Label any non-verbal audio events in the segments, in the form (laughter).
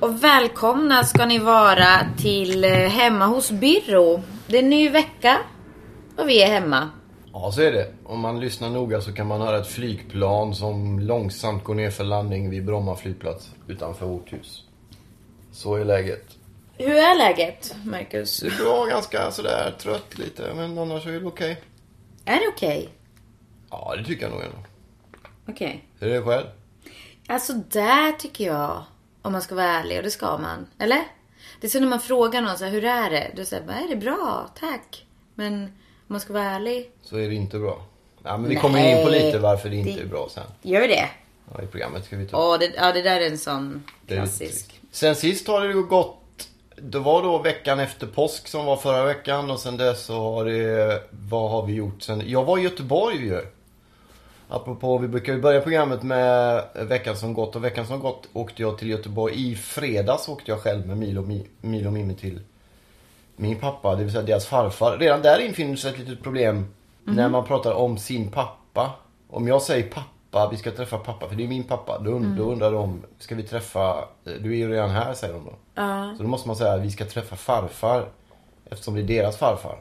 Och välkomna ska ni vara till eh, Hemma hos Birro. Det är en ny vecka och vi är hemma. Ja, så är det. Om man lyssnar noga så kan man höra ett flygplan som långsamt går ner för landning vid Bromma flygplats utanför vårt hus. Så är läget. Hur är läget, Marcus? Det är bra, ganska sådär trött lite, men annars är det okej. Är det okej? Ja, det tycker jag nog ändå. Okej. Hur är det själv? Alltså där tycker jag, om man ska vara ärlig, och det ska man. Eller? Det är så när man frågar någon så här, hur är det? Du säger, är det bra? Tack. Men om man ska vara ärlig, Så är det inte bra. Ja, men vi Nej. kommer in på lite varför det inte Det- är bra sen. gör vi det? Ja, I programmet ska vi ta Åh, det, ja, det där är en sån klassisk. Sen sist har det gått... Det var då veckan efter påsk som var förra veckan och sen dess så har det... Vad har vi gjort sen? Jag var i Göteborg ju. Apropå, vi brukar ju börja programmet med veckan som gått och veckan som gått åkte jag till Göteborg. I fredags åkte jag själv med Milo, Mi- Milo och Mimmi till min pappa, det vill säga deras farfar. Redan där infinner sig ett litet problem när man pratar om sin pappa. Om jag säger pappa, vi ska träffa pappa, för det är min pappa. Då, und- då undrar de, ska vi träffa, du är ju redan här säger de då. Så då måste man säga, vi ska träffa farfar. Eftersom det är deras farfar.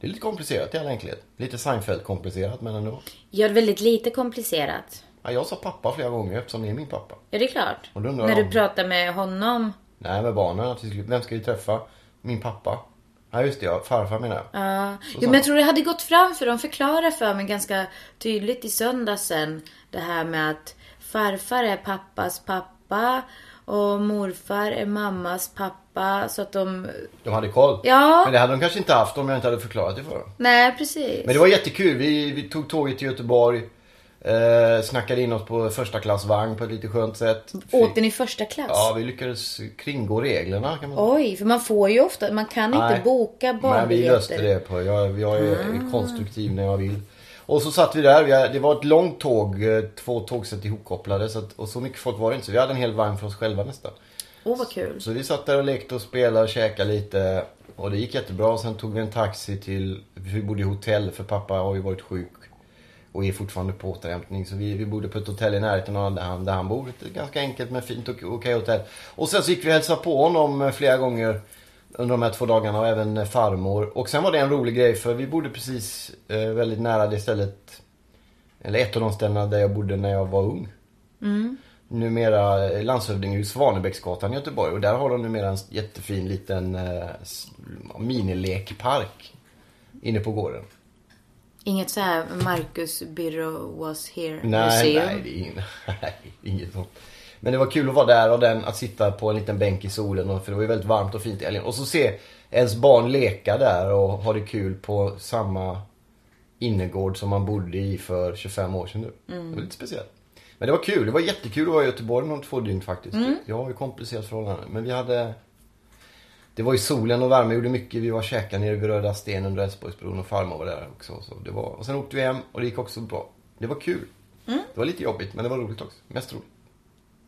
Det är lite komplicerat i all enkelhet. Lite Seinfeld-komplicerat men ändå. Gör väldigt lite komplicerat. Ja, jag sa pappa flera gånger eftersom det är min pappa. Ja, det är klart. Och då undrar När jag du om- pratar med honom. Nej, med barnen. Att vi skulle, vem ska vi träffa? Min pappa. Ja, just det. Ja, farfar menar jag. Ja. Jo, men jag tror det hade gått fram för de förklarade för mig ganska tydligt i söndags sen. Det här med att farfar är pappas pappa och morfar är mammas pappa. Så att de... De hade koll. Ja. Men det hade de kanske inte haft om jag inte hade förklarat det för dem. Nej, precis. Men det var jättekul. Vi, vi tog tåget till Göteborg. Eh, snackade in oss på första klassvagn på ett lite skönt sätt. Åkte ni första klass? Ja, vi lyckades kringgå reglerna kan man. Oj, för man får ju ofta, man kan inte Nej. boka Men vi barnbiljetter. löste det på. Jag, jag är Ah. konstruktiv när jag vill. Och så satt vi där. Det var ett långt tåg. eh, Två tågsätt ihopkopplade. Så att, och så mycket folk var det inte. Så vi hade en hel vagn för oss själva nästan. Åh, vad kul. Så vi satt där och lekte och spelade och käkade lite. Och det gick jättebra. Sen tog vi en taxi till, vi bodde i hotell för pappa har ju varit sjuk. Och är fortfarande på återhämtning. Så vi, vi bodde på ett hotell i närheten av där han, där han bor. Ett ganska enkelt men fint och okej hotell. Och sen så gick vi och hälsade på honom eh, flera gånger. Under de här två dagarna och även farmor. Och sen var det en rolig grej för vi bodde precis eh, väldigt nära det stället. Eller ett av de ställena där jag bodde när jag var ung numera eh, landshövding i Svanebäcksgatan i Göteborg. Och där har de numera en jättefin liten eh, minilekpark inne på gården. Inget så här Marcus Birro was here Nej, museum? nej, (laughs) nej, inget sånt. Men det var kul att vara där och den, att sitta på en liten bänk i solen. och- För det var ju väldigt varmt och fint i helgen. Och så se ens barn leka där och ha det kul på samma innergård som man bodde i för 25 år sedan nu. Det var lite speciellt. Men det var kul. Det var jättekul att vara i Göteborg de två dygn faktiskt. Jag har ju komplicerat förhållanden. Men vi hade... Det var ju solen och värme gjorde mycket. Vi var och käkade nere vid Röda Sten under Älvsborgsbron och farmor var där också. Så det var... Och sen åkte vi hem och det gick också bra. Det var kul. Det var lite jobbigt men det var roligt också. Mest roligt.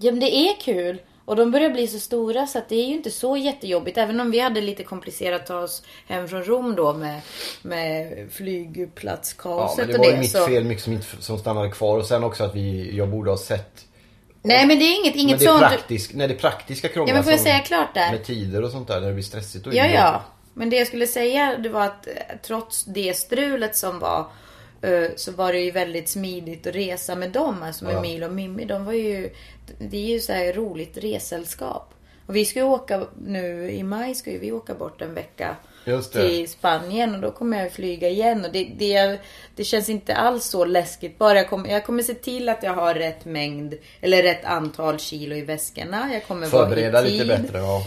Ja men det är kul. Och de börjar bli så stora så att det är ju inte så jättejobbigt. Även om vi hade lite komplicerat att ta oss hem från Rom då med, med Ja, flygplatskaoset men det och var ju det. mitt så... fel mycket som, inte, som stannade kvar. Och sen också att vi, jag borde ha sett. Nej men det är inget, Men inget det, är sånt. praktisk, nej, det praktiska krånglar Ja men får jag säga klart där? Med tider och sånt där när det blir stressigt. Och Ja, ja. Men det jag skulle säga det var att eh, trots det strulet som var så var det ju väldigt smidigt att resa med dem. Alltså med Ja. Milo och Mimmi. De var ju, det är ju så här roligt resällskap. Och vi ska ju åka nu i maj ska ju vi åka bort en vecka till Spanien och då kommer jag flyga igen. Och det, det, det känns inte alls så läskigt. Bara jag, kommer, jag kommer se till att jag har rätt mängd eller rätt antal kilo i väskorna. Jag kommer Förbereda vara i lite tid. bättre. Ja.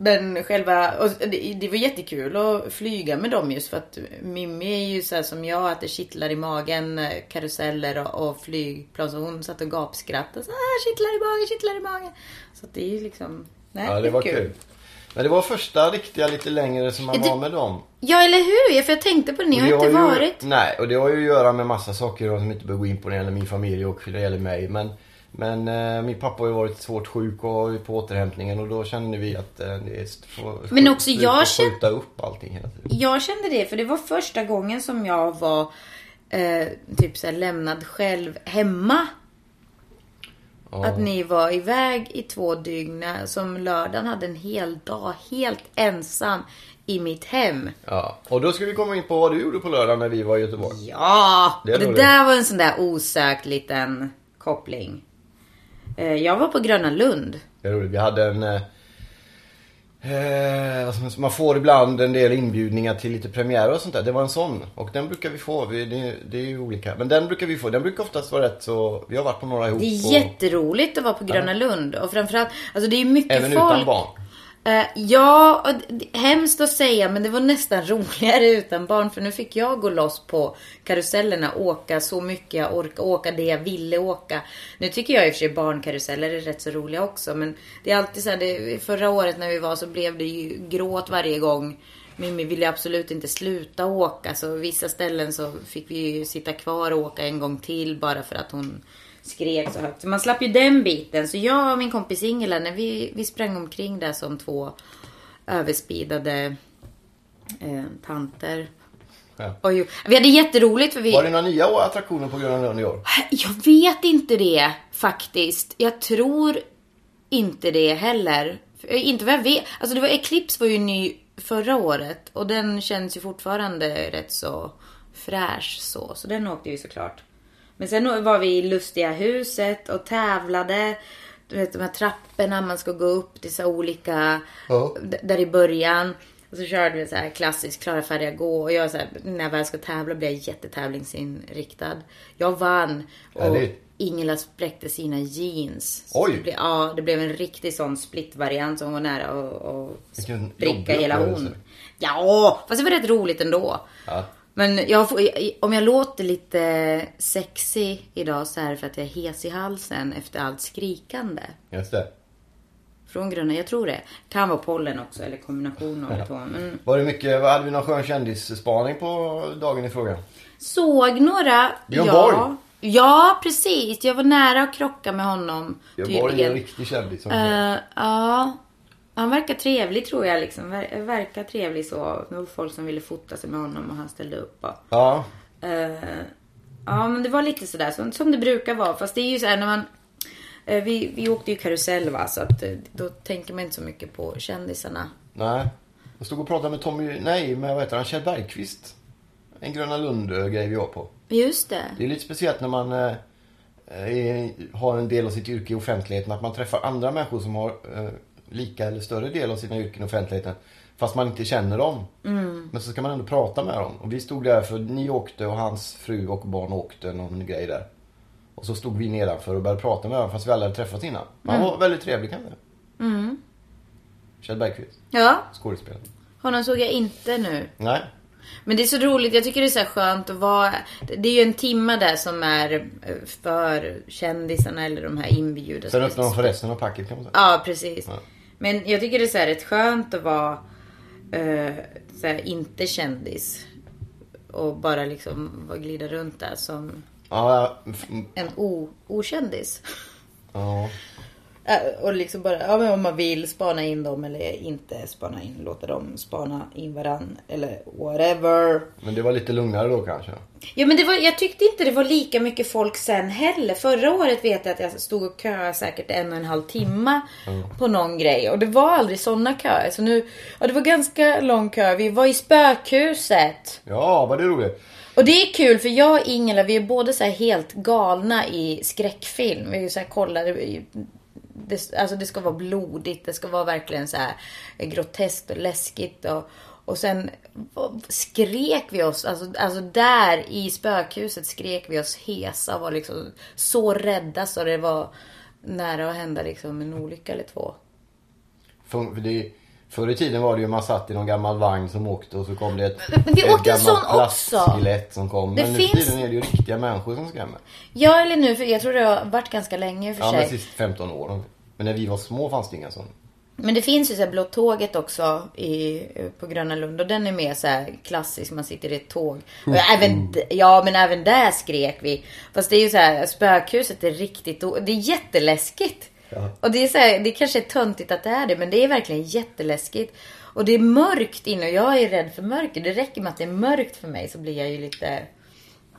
Men själva, och det, det var jättekul att flyga med dem just för att Mimmi är ju så här som jag att det kittlar i magen, karuseller och, och flygplan. Så hon satt och gapskrattade. Så, ah, kittlar i magen, kittlar i magen. Så det är ju liksom, nej, ja, det var kul. Men det var första riktiga lite längre som man det- var med dem. Ja, eller hur? Ja, För jag tänkte på det, ni har det inte ju, varit. Nej, och det har ju att göra med massa saker som inte behöver gå in på när det gäller min familj och det gäller mig. Men, men eh, min pappa har ju varit svårt sjuk och på återhämtningen och då kände vi att eh, det är får, Men också jag skjuta upp allting hela tiden. Jag kände det, för det var första gången som jag var eh, typ så här lämnad själv hemma. Ja. Att ni var iväg i två dygn. Som lördagen hade en hel dag helt ensam i mitt hem. Ja, och då ska vi komma in på vad du gjorde på lördag när vi var i Göteborg. Ja! Det det där var en sån där osökt liten koppling. Eh, jag var på Gröna Lund. Det är roligt. Vi hade en... Eh, eh, man, får ibland en del inbjudningar till lite premiärer och sånt där. Det var en sån. Och den brukar vi få. Vi, det, det är ju olika. Men den brukar vi få. Den brukar oftast vara rätt så... Vi har varit på några ihop. Det är och, jätteroligt att vara på Gröna Lund. Och framförallt, alltså det är mycket Även folk. utan barn. Uh, ja, hemskt att säga men det var nästan (laughs) roligare utan barn för nu fick jag gå loss på karusellerna, åka så mycket jag orkade, åka det jag ville åka. Nu tycker jag i och för sig barnkaruseller är rätt så roliga också men det är alltid så här, det, förra året när vi var så blev det ju gråt varje gång. Mimmi ville absolut inte sluta åka så vissa ställen så fick vi ju sitta kvar och åka en gång till bara för att hon skrek så högt. Så man slapp ju den biten. Så jag och min kompis Ingela, när vi, vi sprang omkring där som två överspidade eh, tanter. Ja. Och vi hade jätteroligt för vi... Var det några nya attraktioner på Gröna Lund i år? Jag vet inte det faktiskt. Jag tror inte det heller. Inte vad jag vet. Alltså det var Eclipse var ju ny förra året. Och den känns ju fortfarande rätt så fräsch så. Så den åkte vi såklart. Men sen var vi i Lustiga huset och tävlade. Du vet de här trapporna man ska gå upp till så olika. Ja. Där i början. Och så körde vi så här klassiskt klara färdiga gå. Och jag så här, när jag väl ska tävla blir jag jättetävlingsinriktad. Jag vann. Och. Ingela spräckte sina jeans. Oj. Det blev, ja, det blev en riktig sån split-variant som hon var nära att spricka hela hon. Ja, fast det var rätt roligt ändå. Ja. Men jag får, om jag låter lite sexy idag så är det för att jag är hes i halsen efter allt skrikande. Just det. Från gröna, jag tror det. Kan vara pollen också eller kombination av de två. Men Var det mycket, hade vi någon skön kändisspaning på dagen i fråga? såg några. Björn ja. Borg. Ja, precis. Jag var nära att krocka med honom. Jag var ju en riktig kändis. Eh, ja. Han verkar trevlig tror jag liksom. Ver- verkar trevlig så. Det var folk som ville fota sig med honom och han ställde upp. Och, Ja. Eh, ja men det var lite sådär som, som det brukar vara. Fast det är ju såhär när man... eh, vi, vi åkte ju karusell va. Så att eh, då tänker man inte så mycket på kändisarna. Nej. Jag stod och pratade med Tommy, nej, med vad heter han, Kjell Bergqvist. En Gröna Lund-grej vi var på. Just det. Det är lite speciellt när man eh, är, har en del av sitt yrke i offentligheten. Att man träffar andra människor som har eh, lika eller större del av sina yrken i offentligheten. Fast man inte känner dem. Men så ska man ändå prata med dem. Och vi stod där för ni åkte och hans fru och barn åkte någon grej där. Och så stod vi nedanför och började prata med varandra fast vi aldrig hade träffats innan. Men Han var väldigt trevlig kan jag säga. Kjell Bergqvist, Ja, skådespelare. honom såg jag inte nu. Nej. Men det är så roligt. Jag tycker det är så skönt att vara... Det är ju en timma där som är eh, för kändisarna eller de här inbjudna. Sen öppnade de för resten av packet kan man säga. Ja, precis. Ja. Men jag tycker det är så här rätt skönt att vara eh, så här, inte kändis. Och bara liksom glida runt där som Ja, en o, okändis. ja. Eh, Och liksom bara, ja men om man vill spana in dem eller inte spana in, låta dem spana in varann eller whatever. Men det var lite lugnare då kanske. Ja men det var, jag tyckte inte det var lika mycket folk sen heller. Förra året vet jag att jag stod och köade säkert en och en halv timme på någon grej. Och det var aldrig sådana köer. Så nu, ja det var ganska lång kö. Vi var i spökhuset. Ja, vad det roligt. Och det är kul för jag och Ingela vi är båda så helt galna i skräckfilm. Vi är så här kollade, Det, alltså det ska vara blodigt. Det ska vara verkligen så här groteskt och läskigt. Och, och sen skrek vi oss, alltså, alltså där i spökhuset skrek vi oss hesa och var liksom så rädda så det var nära att hända liksom en olycka eller två. För, det, förr i tiden var det ju man satt i någon gammal vagn som åkte och så kom det ett, Men vi ett åkte också. plastskelett som kom. Det Men nu finns- för tiden är det ju riktiga människor som skrämmer. Ja eller nu, för jag tror det har varit ganska länge i och för Ja, sig. men sist 15 år. Men när vi var små fanns det inga sådana. Men det finns ju så här Blå tåget också i, på Gröna Lund och den är mer så här klassisk. Man sitter i ett tåg. Och även, d- ja men även där skrek vi. Fast det är ju så här, spökhuset är riktigt, det är jätteläskigt. Ja. Och det är så här, det kanske är töntigt att det är det men det är verkligen jätteläskigt. Och det är mörkt inne och jag är rädd för mörker. Det räcker med att det är mörkt för mig så blir jag ju lite,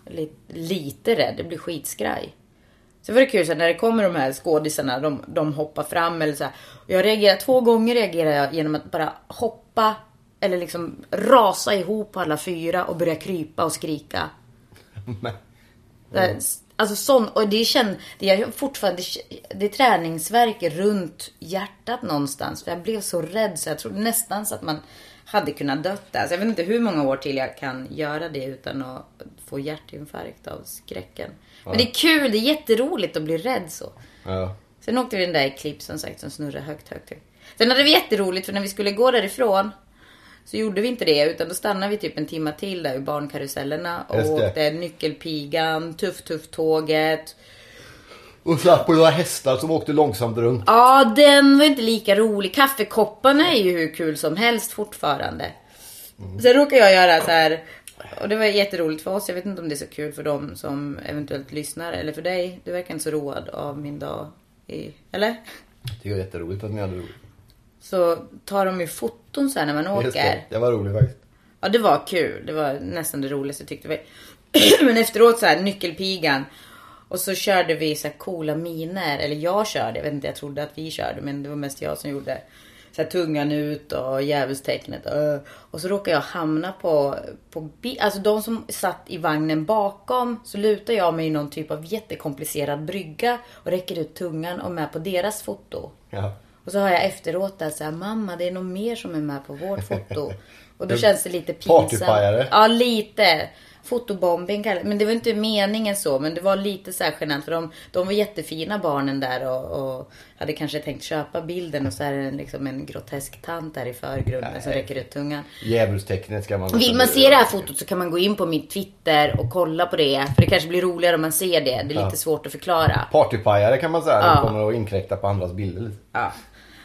lite, lite rädd. Det blir skitskraj. Sen var det kul så när det kommer de här skådisarna, de, de hoppar fram eller så här. Och Jag reagerar, två gånger reagerar jag genom att bara hoppa eller liksom rasa ihop på alla fyra och börja krypa och skrika. (laughs) Men, här, Alltså sån, och det känns, det är fortfarande, det är träningsverk runt hjärtat någonstans. För jag blev så rädd så jag trodde nästan så att man hade kunnat dött där. Så jag vet inte hur många år till jag kan göra det utan att få hjärtinfarkt av skräcken. Men det är kul, det är jätteroligt att bli rädd så. ja. Sen åkte vi den där i klipp som sagt som snurrar högt, högt, högt. Sen hade vi jätteroligt för när vi skulle gå därifrån så gjorde vi inte det utan då stannade vi typ en timma till där vid barnkarusellerna och Just det. åkte Nyckelpigan, Tuff Tuff tåget. Och satt på några hästar som åkte långsamt runt. Ja, den var inte lika rolig. Kaffekopparna är ju hur kul som helst fortfarande. Sen råkade jag göra så här. Och det var jätteroligt för oss. Jag vet inte om det är så kul för dem som eventuellt lyssnar. Eller för dig. Du verkar inte så road av min dag. I, eller? Det var jätteroligt att ni hade roligt. Så tar de ju foton så här när man Just det. åker. det var roligt faktiskt. Ja, det var kul. Det var nästan det roligaste tyckte vi. (clears throat) Men efteråt så här, nyckelpigan. Och så körde vi så här coola miner. Eller jag körde. Jag vet inte, jag trodde att vi körde. Men det var mest jag som gjorde. Så här, tungan ut och djävulstecknet. Och så råkade jag hamna på, på Alltså de som satt i vagnen bakom. Så lutar jag mig i någon typ av jättekomplicerad brygga. Och räcker ut tungan och med på deras foto. Ja. Och så har jag efteråt där så här, mamma det är nog mer som är med på vårt (laughs) foto. Och då känns det lite pinsamt. Partypajare. Ja, lite. Fotobombing Men det var inte meningen så. Men det var lite så här genant. För de, de var jättefina barnen där och, och hade kanske tänkt köpa bilden. Och så är det en, liksom en grotesk tant där i förgrunden som Nej. räcker ut tungan. Djävulstecknet ska man... Vill man se det här fotot så kan man gå in på mitt Twitter och kolla på det. För det kanske blir roligare om man ser det. Det är lite Ja. svårt att förklara. Partypajare kan man säga. Ja. De kommer att inkräkta på andras bilder lite. Ja.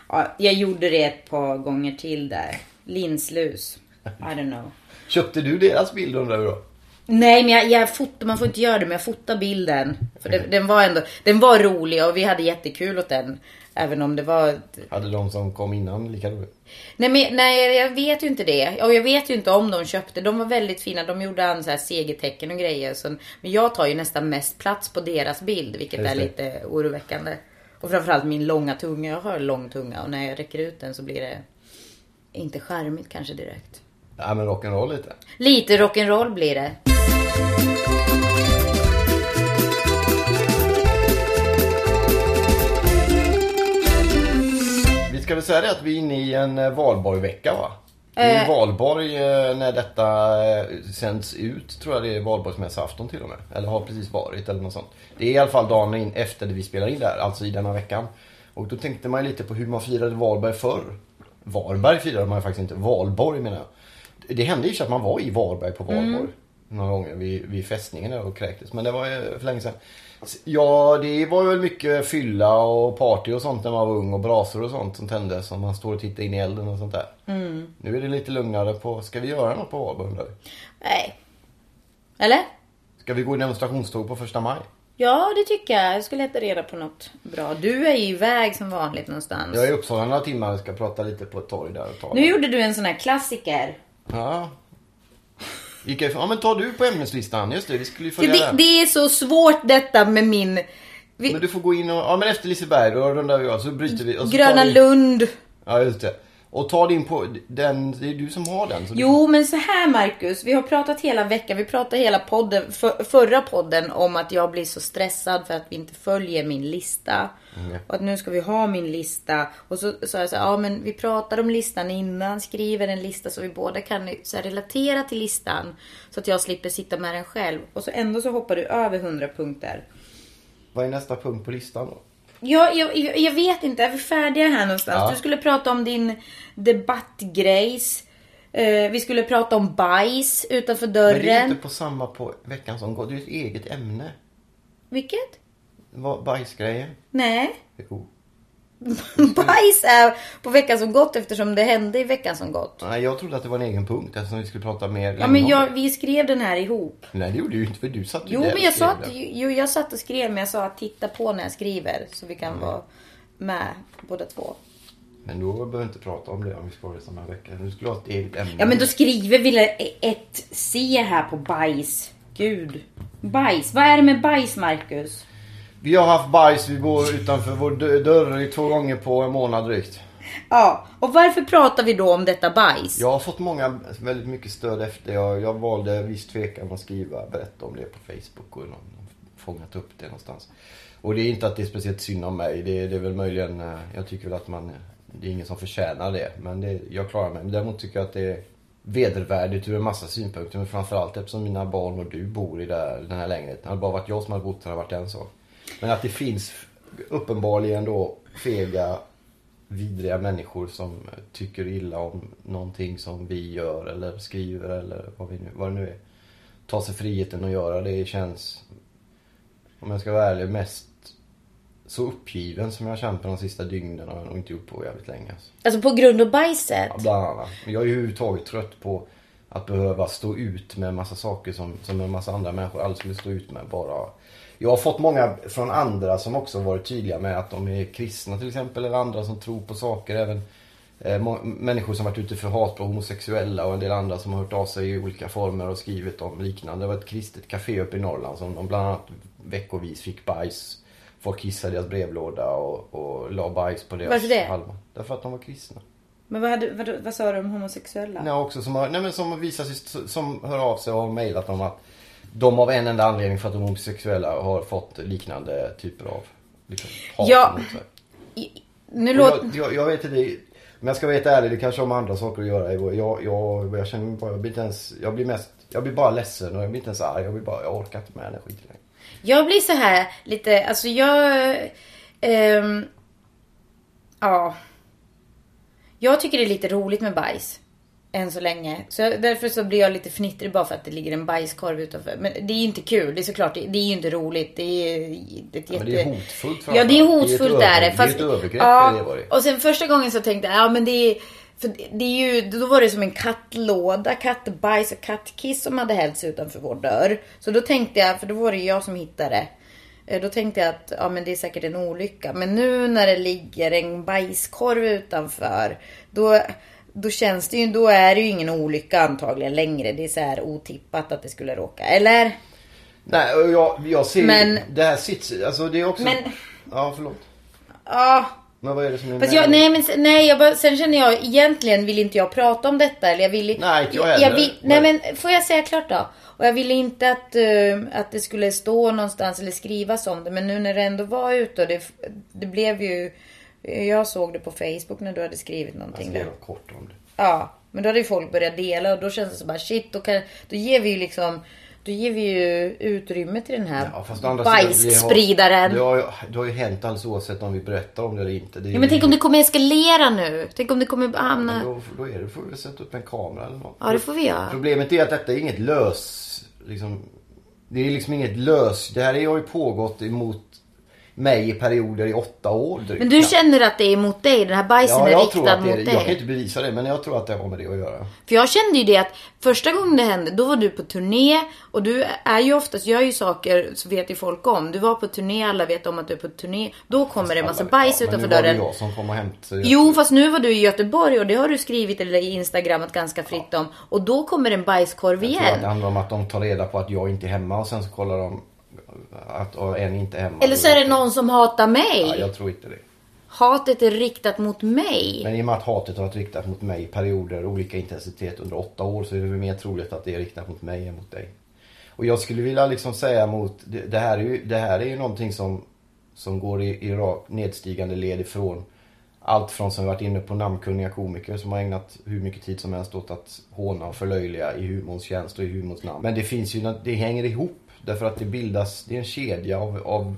ja. Jag gjorde det ett par gånger till där. Linslus. I don't know. (laughs) Köpte du deras bild undrar vi då? Nej men jag, jag fotar, man får inte göra det men jag fotar bilden. För det, den var ändå, den var rolig och vi hade jättekul åt den. Även om det var... Hade de som kom innan lika roligt? Nej, men, nej jag vet ju inte det. Och jag vet ju inte om de köpte. De var väldigt fina. De gjorde an så här segertecken och grejer. Så, men jag tar ju nästan mest plats på deras bild. Vilket är lite oroväckande. Och framförallt min långa tunga. Jag har lång tunga. Och när jag räcker ut den så blir det inte charmigt kanske direkt. Ja men rock'n'roll lite. Lite rock'n'roll blir det. Vi ska väl säga det att vi är inne i en eh, valborgvecka va? Det är Eh. valborg eh, när detta sänds ut. Tror jag det är valborgsmässoafton till och med. Eller har precis varit eller något sånt. Det är i alla fall dagen in, efter det vi spelar in där. Alltså i denna veckan. Och då tänkte man lite på hur man firade Valberg förr. Varberg firade man faktiskt inte. Valborg menar jag. Det hände ju så att man var i Varberg på Valborg. Några gånger vid, vid fästningen där och kräktes. Men det var ju för länge sedan. Ja, det var väl mycket fylla och party och sånt när man var ung och brasor och sånt som tändes. Som man står och tittar in i elden och sånt där. Nu är det lite lugnare på, ska vi göra något på Valborg undrar? Nej. Eller? Ska vi gå i demonstrationståg på första maj? Ja, det tycker jag. Jag skulle leta reda på något bra. Du är ju iväg som vanligt någonstans. Jag är i Uppsala några timmar och ska prata lite på ett torg där och tala. Nu gjorde du en sån här klassiker. Ja. Gick jag ifrån? Ja men tar du på ämneslistan? Just det, vi skulle ju Det, följa det, den. det är så svårt detta med min... Vi, Men du får gå in och, ja men efter Liseberg då rundar vi av så bryter vi. Och så tar Gröna vi, Lund. Ja just det. Och ta din på den, det är du som har den. Jo, men så här Marcus. Vi har pratat hela veckan. Vi pratade hela podden, för, förra podden om att jag blir så stressad för att vi inte följer min lista. Mm. Och att nu ska vi ha min lista. Och så sa jag så här, ja men vi pratar om listan innan, skriver en lista så vi båda kan så här, relatera till listan. Så att jag slipper sitta med den själv. Och så ändå så hoppar du över 100 punkter. Vad är nästa punkt på listan då? Ja, jag, jag, jag vet inte. Är vi färdiga här någonstans? Ja. Du skulle prata om din debattgrejs. Eh, vi skulle prata om bajs utanför Men det är dörren. inte på samma på veckan som går. Det är ett eget ämne. Vilket? Vad- Bajsgrejen. Nej. Jo. (laughs) bajs är på veckan som gått eftersom det hände i veckan som gått. Nej, jag trodde att det var en egen punkt eftersom vi skulle prata mer Ja men jag, vi skrev den här ihop. Nej, det gjorde du inte för du satt ju Jo där men jag sa att, jo, jag satt och skrev men jag sa att titta på när jag skriver. Så vi kan Mm. vara med båda två. Men då behöver vi inte prata om det om vi ska ha det samma vecka. Du skulle ha ett eget ämne. Ja men då skriver vi ett C här på bajs. Gud. Bajs. Vad är det med bajs Marcus? Vi har haft bajs, vi går utanför vår dö- dörr i två gånger på en månad drygt. Ja, och varför pratar vi då om detta bajs? Jag har fått många, väldigt mycket stöd efter. Jag, jag valde viss tvekan att skriva, berätta om det på Facebook och någon, fångat upp det någonstans. Och det är inte att det är speciellt synd om mig. Det, det är väl möjligen, eh, jag tycker väl att man, det är ingen som förtjänar det. Men det, jag klarar mig. Men däremot tycker jag att det är vedervärdigt ur en massa synpunkter. Men framförallt eftersom mina barn och du bor i det här, den här lägenheten. Hade det bara varit jag som hade bott här hade varit en sak. Men att det finns uppenbarligen då fega vidriga människor som tycker illa om någonting som vi gör eller skriver eller vad, vi nu, vad det nu är. Ta sig friheten att göra det känns, om jag ska vara ärlig, mest så uppgiven som jag har känt på de sista dygnen och jag har nog inte gjort på jävligt länge. Alltså. Alltså på grund av bajset? Ja, bland annat. Jag är ju överhuvudtaget trött på att behöva stå ut med en massa saker som, som en massa andra människor aldrig skulle stå ut med. Bara. Jag har fått många från andra som också varit tydliga med att de är kristna till exempel. Eller andra som tror på saker. Även eh, människor som varit ute för hat på homosexuella och en del andra som har hört av sig i olika former och skrivit om liknande. Det var ett kristet café uppe i Norrland som de bland annat veckovis fick bajs. Folk kissade i deras brevlåda och, och la bajs på deras Varför det? halva. Därför att de var kristna. Men vad, hade, vad, vad sa du om homosexuella? Nej, också som, har, nej, men som visar sig, som hör av sig och har mejlat om att de av en enda anledning för att de homosexuella har fått liknande typer av liksom, hat Ja. mot sig. Nu låter... Jag, jag, jag vet inte, men jag ska vara helt ärlig, det kanske har med andra saker att göra. Jag, jag, jag, jag känner bara, jag blir inte ens, jag blir mest, jag blir bara ledsen och jag blir inte ens arg. Jag blir bara, jag orkar inte med den här skiten längre. Jag blir så här lite, alltså jag... ehm, ja. Jag tycker det är lite roligt med bajs. Än så länge. Så jag, därför så blir jag lite fnittrig bara för att det ligger en bajskorv utanför. Men det är ju inte kul. Det är såklart, det, det är ju inte roligt. Det är ett jätte... men det är hotfullt Ja, det är hotfullt Det är är ett det. över- det är ett övergrepp, ja, är det det är. och sen första gången så tänkte jag, ja men det är... För det är ju, då var det som en kattlåda, kattbajs och kattkiss som hade hällts utanför vår dörr. Så då tänkte jag, för då var det jag som hittade. Eh, Då tänkte jag att ja, men det är säkert en olycka. Men nu när det ligger en bajskorv utanför. Då, då känns det ju, då är det ju ingen olycka antagligen längre. Det är så här otippat att det skulle råka. Eller? Nej, och jag, jag ser Men- det här sitter, alltså det är också... Men- Ja, förlåt. Ja, Men vad är det som är med- jag, nej men nej, jag bara, sen känner jag egentligen vill inte jag prata om detta. Eller jag vill, Nej, inte jag heller. vill, nej Men- men får jag säga klart då? Och jag ville inte att, eh, att det skulle stå någonstans eller skrivas om det. Men nu när det ändå var ute och det, det blev ju... Jag såg det på Facebook när du hade skrivit Jag någonting. skrev där. kort om det. Ja, men då hade ju folk börjat dela och då känns det så bara shit, då, kan, då ger vi ju liksom... Då ger vi ju utrymme till den här Ja, fast sidan, det bajsspridaren. har, det, har, ju- det har ju hänt alldeles oavsett om vi berättar om det eller inte. Det Ja, men tänk om det kommer eskalera nu. Tänk om det kommer hamna... Men då, då är det, får vi sätta upp en kamera eller något. Ja, det får vi göra. Problemet är att detta är inget lös... Liksom, det är liksom inget lös... Det här har ju pågått emot mig i perioder i åtta år drygt. Men du känner att det är mot dig? Den här bajsen Ja, är jag tror riktad att det är, mot Jag kan dig? inte bevisa det, men jag tror att det har med det att göra. För jag kände ju det att första gången det hände, då var du på turné. Och du är ju oftast, gör ju saker så vet ju folk om. Du var på turné, alla vet om att du är på turné. Då kommer det en massa Alla bajs ja, utanför Men nu var dörren. det jag som kom och hämtade. Jo, fast nu var du i Göteborg och det har du skrivit eller i Instagramet ganska fritt om. Och då kommer en bajskorv Jag tror att det igen. handlar om att de tar reda på att jag inte är hemma och sen så kollar de att och en inte är hemma. Eller så är det någon som hatar mig. Ja, jag tror inte det. hatet är riktat mot mig. Men i och med att hatet har varit riktat mot mig i perioder, olika intensitet under åtta år så är det väl mer troligt att det är riktat mot mig än mot dig. Och jag skulle vilja liksom säga mot, det, det här är ju, det här är ju någonting som, som går i, i rak, nedstigande led ifrån allt från som vi varit inne på namnkunniga komiker som har ägnat hur mycket tid som helst åt att håna och förlöjliga i humorns tjänst och i humorns namn. Men det finns ju, det hänger ihop därför att det bildas, det är en kedja av, av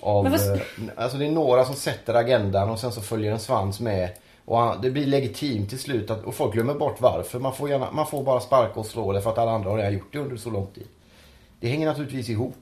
av, vad- eh, alltså det är några som sätter agendan och sen så följer en svans med. Och han- det blir legitimt till slut att, och folk glömmer bort varför. Man får, gärna, man får bara sparka och slå det för att alla andra har redan gjort det under så lång tid. Det hänger naturligtvis ihop.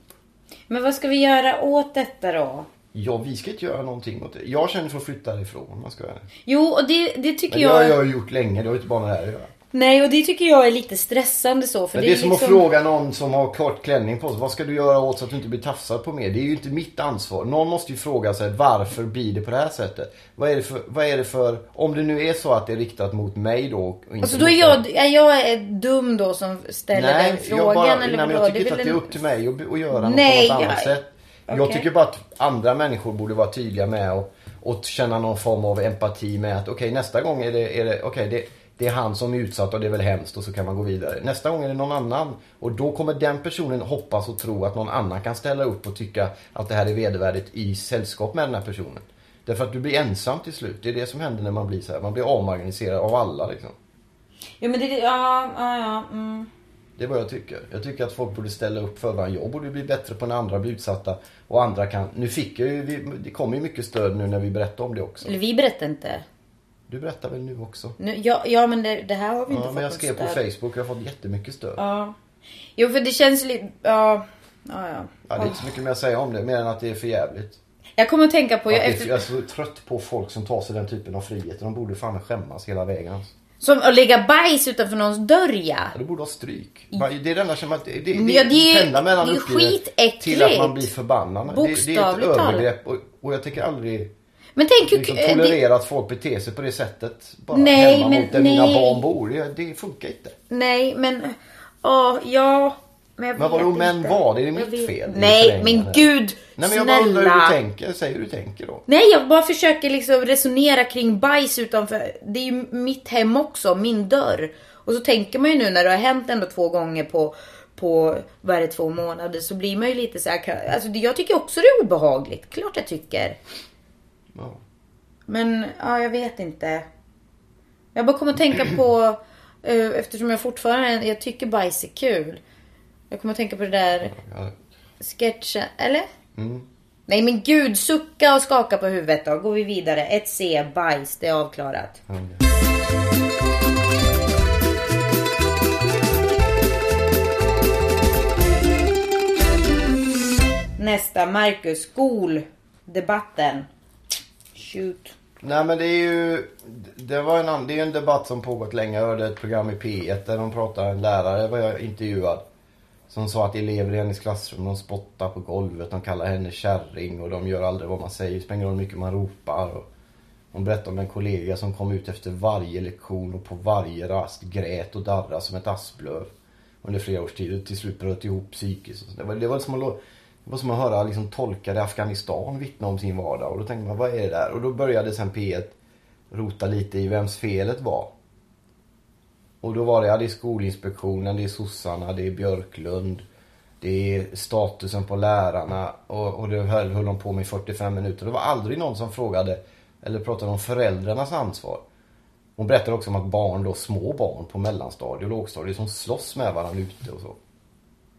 Men vad ska vi göra åt detta då? Ja, vi ska inte göra någonting åt det. Jag känner för att flytta ifrån om man ska göra det. Jo, och det, det tycker Men det har jag... jag gjort länge, det har inte bara med det här att göra. Nej, och det tycker jag är lite stressande så. För Men det är som liksom... att fråga någon som har kort klänning på sig. Vad ska du göra åt så att du inte blir tafsad på mer? Det är ju inte mitt ansvar. Någon måste ju fråga sig varför blir det på det här sättet? Vad är det för, vad är det för om det nu är så att det är riktat mot mig då. Alltså då är jag, är jag dum då som ställer Nej, den jag, frågan bara, eller nej, men jag tycker Det inte att det är upp till mig att, att göra något Nej, på något annat jag- sätt. Jag okej. tycker bara att andra människor borde vara tydliga med och, och känna någon form av empati med att okej nästa gång är det, är det okej det, det är han som är utsatt och det är väl hemskt och så kan man gå vidare. Nästa gång är det någon annan och då kommer den personen hoppas och tro att någon annan kan ställa upp och tycka att det här är vedervärdigt i sällskap med den här personen. Därför att du blir ensam till slut. Det är det som händer när man blir så här. Man blir avmarginaliserad av alla liksom. Ja men det, ja, ja, ja. Mm. Det är vad jag tycker. Jag tycker att folk borde ställa upp för varandra. Jag borde bli bättre på när andra blir utsatta. Och andra kan... Nu fick jag ju... vi- Det kommer ju mycket stöd nu när vi berättar om det också. Eller vi berättar inte. Du berättar väl nu också? Nu, ja, ja men det, det här har vi inte Ja, fått men jag skrev på. Facebook. Jag har fått jättemycket stöd. Ja. Jo för det känns lite, ja. Ja, ja. Ja, det är inte så mycket mer att säga om det. Mer än att det är för jävligt. Jag kommer att tänka på, Att jag, det efter, jag är så trött på folk som tar sig den typen av friheter. De borde fan skämmas hela vägen. som att lägga bajs utanför någons dörr ja. Ja, de borde ha stryk. Det är det enda som att det, det, Ja, det är pendlar mellan det är skitäckligt. till att man blir förbannad. Det, det är ett Bokstavligt övergrepp och, och jag tycker aldrig Men tänk liksom eh, det- tolerera att folk beter sig på det sättet. Bara Nej, hemma men mot där mina nej. barn bor. Det, det funkar inte. Nej men, åh, ja. Men, jag Men vadå, men inte. vad? Är det Jag mitt fel? Nej men gud, Nej men jag bara undrar hur du tänker. Säg hur du tänker då. Nej jag bara försöker liksom resonera kring bajs utanför. Det är ju mitt hem också, min dörr. Och så tänker man ju nu när det har hänt ändå två gånger på, på vad är det, två månader så blir man ju lite så här. Alltså jag tycker också det är obehagligt. Klart jag tycker. Ja. Men ja, jag vet inte. Jag bara kommer att tänka på, eh, eftersom jag fortfarande, jag tycker bajs är kul. Jag kommer att tänka på det där Ja, sketchen, eller? Mm. Nej men gud, sucka och skaka på huvudet då. Går vi vidare. 1C, bajs, det är avklarat. ja. Nästa, Marcus, skoldebatten. Shoot. Nej men det är ju det, var en, annan- det är en debatt som pågått länge. Jag hörde ett program i P1 där de pratade, en lärare var jag intervjuad. Som sa att elever i hennes klassrum de spottar på golvet, de kallar henne kärring och de gör aldrig vad man säger. Det spelar ingen roll hur mycket man ropar. Och hon berättade om en kollega som kom ut efter varje lektion och på varje rast grät och darrade som ett asplöv. Under flera års tid och till slut bröt ihop psykiskt. Det var, det var som att det var som att höra liksom, tolkar i Afghanistan vittna om sin vardag. Och då tänkte man, vad är det där? Och då började sen P1 rota lite i vems felet var. Och då var det, ja det är Skolinspektionen, det är sossarna, det är Björklund. Det är statusen på lärarna och, och det höll, höll de på med i 45 minuter. Det var aldrig någon som frågade eller pratade om föräldrarnas ansvar. Hon berättade också om att barn då, små barn på mellanstadiet och lågstadiet som slåss med varandra ute och så.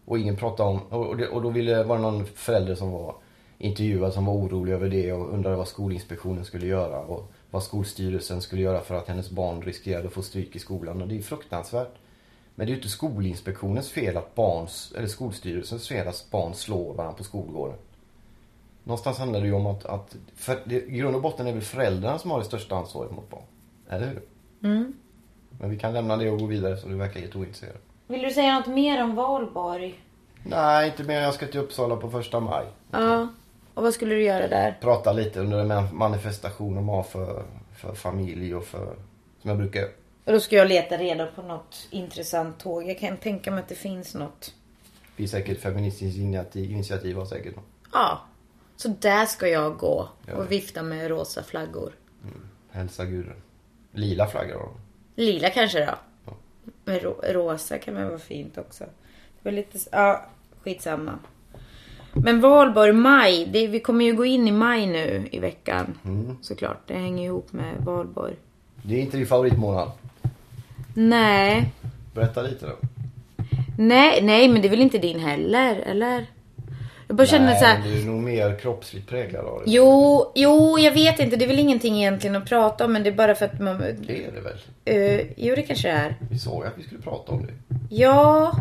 Och ingen pratade om, och, det, och då ville, var det någon förälder som var intervjuad som var orolig över det och undrade vad Skolinspektionen skulle göra och vad Skolstyrelsen skulle göra för att hennes barn riskerade att få stryk i skolan. Och det är fruktansvärt. Men det är ju inte Skolinspektionens fel att barns, eller Skolstyrelsens fel att barn slår varandra på skolgården. Någonstans handlar det ju om att, att för det, i grund och botten är väl föräldrarna som har det största ansvaret mot barn. Eller hur? Mm. Men vi kan lämna det och gå vidare så du verkar helt ointresserad. Vill du säga något mer om valborg? Nej, inte mer. Jag ska till Uppsala på första maj. Ja. Och vad skulle du göra där? Prata lite under en manifestation de har för, för familj och för, som jag brukar Och då ska jag leta reda på något intressant tåg. Jag kan tänka mig att det finns något. Det finns säkert feministiskt initiativ, initiativ har säkert något. Ja. Så där ska jag gå Ja. och vifta med rosa flaggor. Hälsa Gudrun. Lila flaggor har de. Lila kanske då? Men ro- rosa kan väl vara fint också. Det var lite, ja, skitsamma. Men valborg, maj. Det, vi kommer ju gå in i maj nu i veckan. Mm. Såklart, det hänger ihop med valborg. Det är inte din favoritmånad. Nej, Berätta lite då. nej, nej, men det är väl inte din heller, eller? Jag bara känner så här. du är nog mer kroppsligt präglad av det. Jo, jo, jag vet inte. Det är väl ingenting egentligen att prata om, men det är bara för att man... Det är det väl? Uh, jo, det kanske det är. Vi sa ju att vi skulle prata om det. Ja.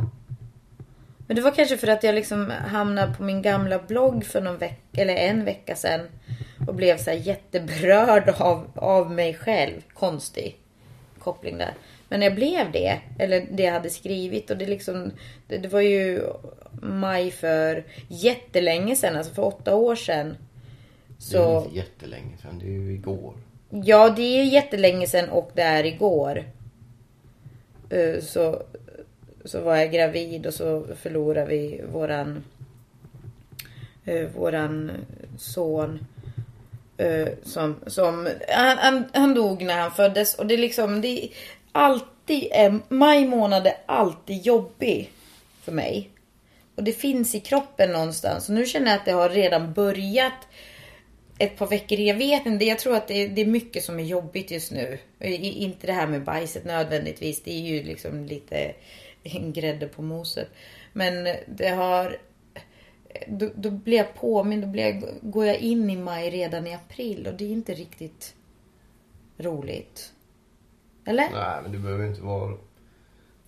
Men det var kanske för att jag liksom hamnade på min gamla blogg för någon vecka, eller en vecka sedan. Och blev så jätteberörd av, av mig själv. Konstig koppling där. Men när jag blev det, eller det jag hade skrivit och det liksom, det, det var ju maj för jättelänge sedan, alltså för åtta år sedan. Det är Så, inte jättelänge sedan. Det är ju igår. ja det är jättelänge sedan och det är igår. Eh, Så, så var jag gravid och så förlorade vi våran, eh, våran son. eh, Som, som, han, han, han dog när han föddes och det är liksom, det alltid, är, maj månad är alltid jobbig för mig. Och det finns i kroppen någonstans. Och nu känner jag att det har redan börjat ett par veckor. Jag vet inte, jag tror att det är, det är mycket som är jobbigt just nu. I- Inte det här med bajset nödvändigtvis. Det är ju liksom lite en grädde på moset. Men det har... Då, då blir jag påmind, då blir jag, går jag in i maj redan i april och det är inte riktigt roligt. Eller? Nej, men det behöver inte vara,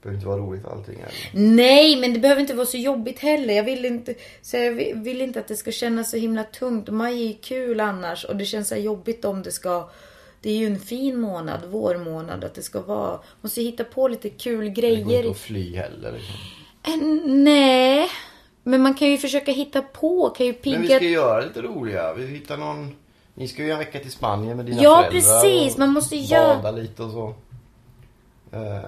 behöver inte vara roligt allting heller. Nej, men det behöver inte vara så jobbigt heller. Jag vill inte, så jag vill vill inte att det ska kännas så himla tungt. Maj är kul annars och det känns så jobbigt om det ska... Det är ju en fin månad, vårmånad, att det ska vara... Måste hitta på lite kul Det går grejer. inte att fly heller. Liksom. Eh, Nej, men man kan ju försöka hitta på, kan ju Men vi pigga... ska göra lite roliga. Vi hittar någon... Ni ska ju en vecka till Spanien med dina Ja, föräldrar. precis. och Man måste göra- Bada lite och så. Eh,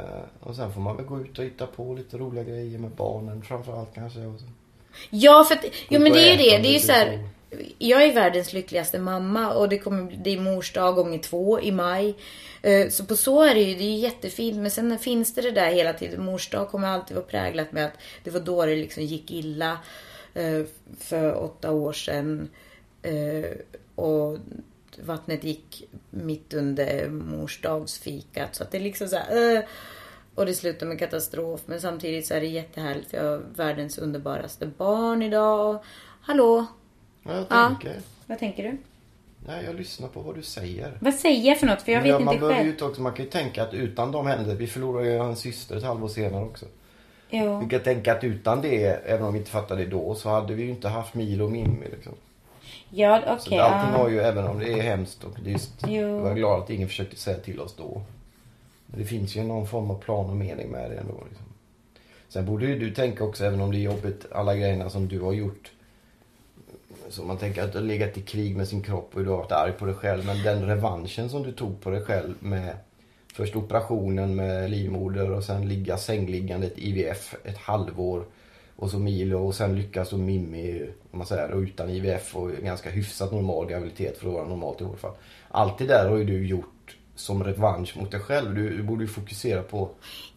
och sen får man väl gå ut och hitta på lite roliga grejer med barnen framförallt kanske. Och så. Ja, för att, jo men det är ju det. Det är ju så här. Jag är världens lyckligaste mamma och det kommer bli- det är mors dag gånger två i maj. Eh, Så på så är det ju, det är ju jättefint. Men sen finns det det där hela tiden. Mors dag kommer alltid vara präglat med att det var då det liksom gick illa. eh, För åtta år sedan. Och vattnet gick mitt under mors dagsfikat. Så att det är liksom så här. eh, och det slutar med katastrof. Men samtidigt så är det jättehärligt. för Jag har världens underbaraste barn idag. Hallå? Ja, jag Ja. tänker. Vad tänker du? Nej, jag lyssnar på vad du säger. Vad säger jag för något? För jag Men ja, vet man inte behöver ju själv. inte också, man kan ju tänka att utan de händelserna, vi förlorade ju en syster ett halvår senare också. Jo. Vi kan tänka att utan det, även om vi inte fattade det då, så hade vi ju inte haft Milo och Mimmi liksom. Ja, Så okej. allting har ju, även om det är hemskt och är just, Jo. jag var glad att ingen försökte säga till oss då. Men det finns ju någon form av plan och mening med det ändå. Liksom. Sen borde ju du tänka också, även om det är jobbigt, alla grejerna som du har gjort. Så man tänker att du har legat i krig med sin kropp och du har varit arg på dig själv. Men den revanschen som du tog på dig själv med först operationen med livmoder och sen ligga sängliggande ett IVF ett halvår. Och så Milo och sen lyckas så Mimmi, om man säger, och utan IVF och ganska hyfsat normal graviditet för att vara normalt i vårt fall. Allt det där har ju du gjort som revansch mot dig själv. Du, du borde ju fokusera på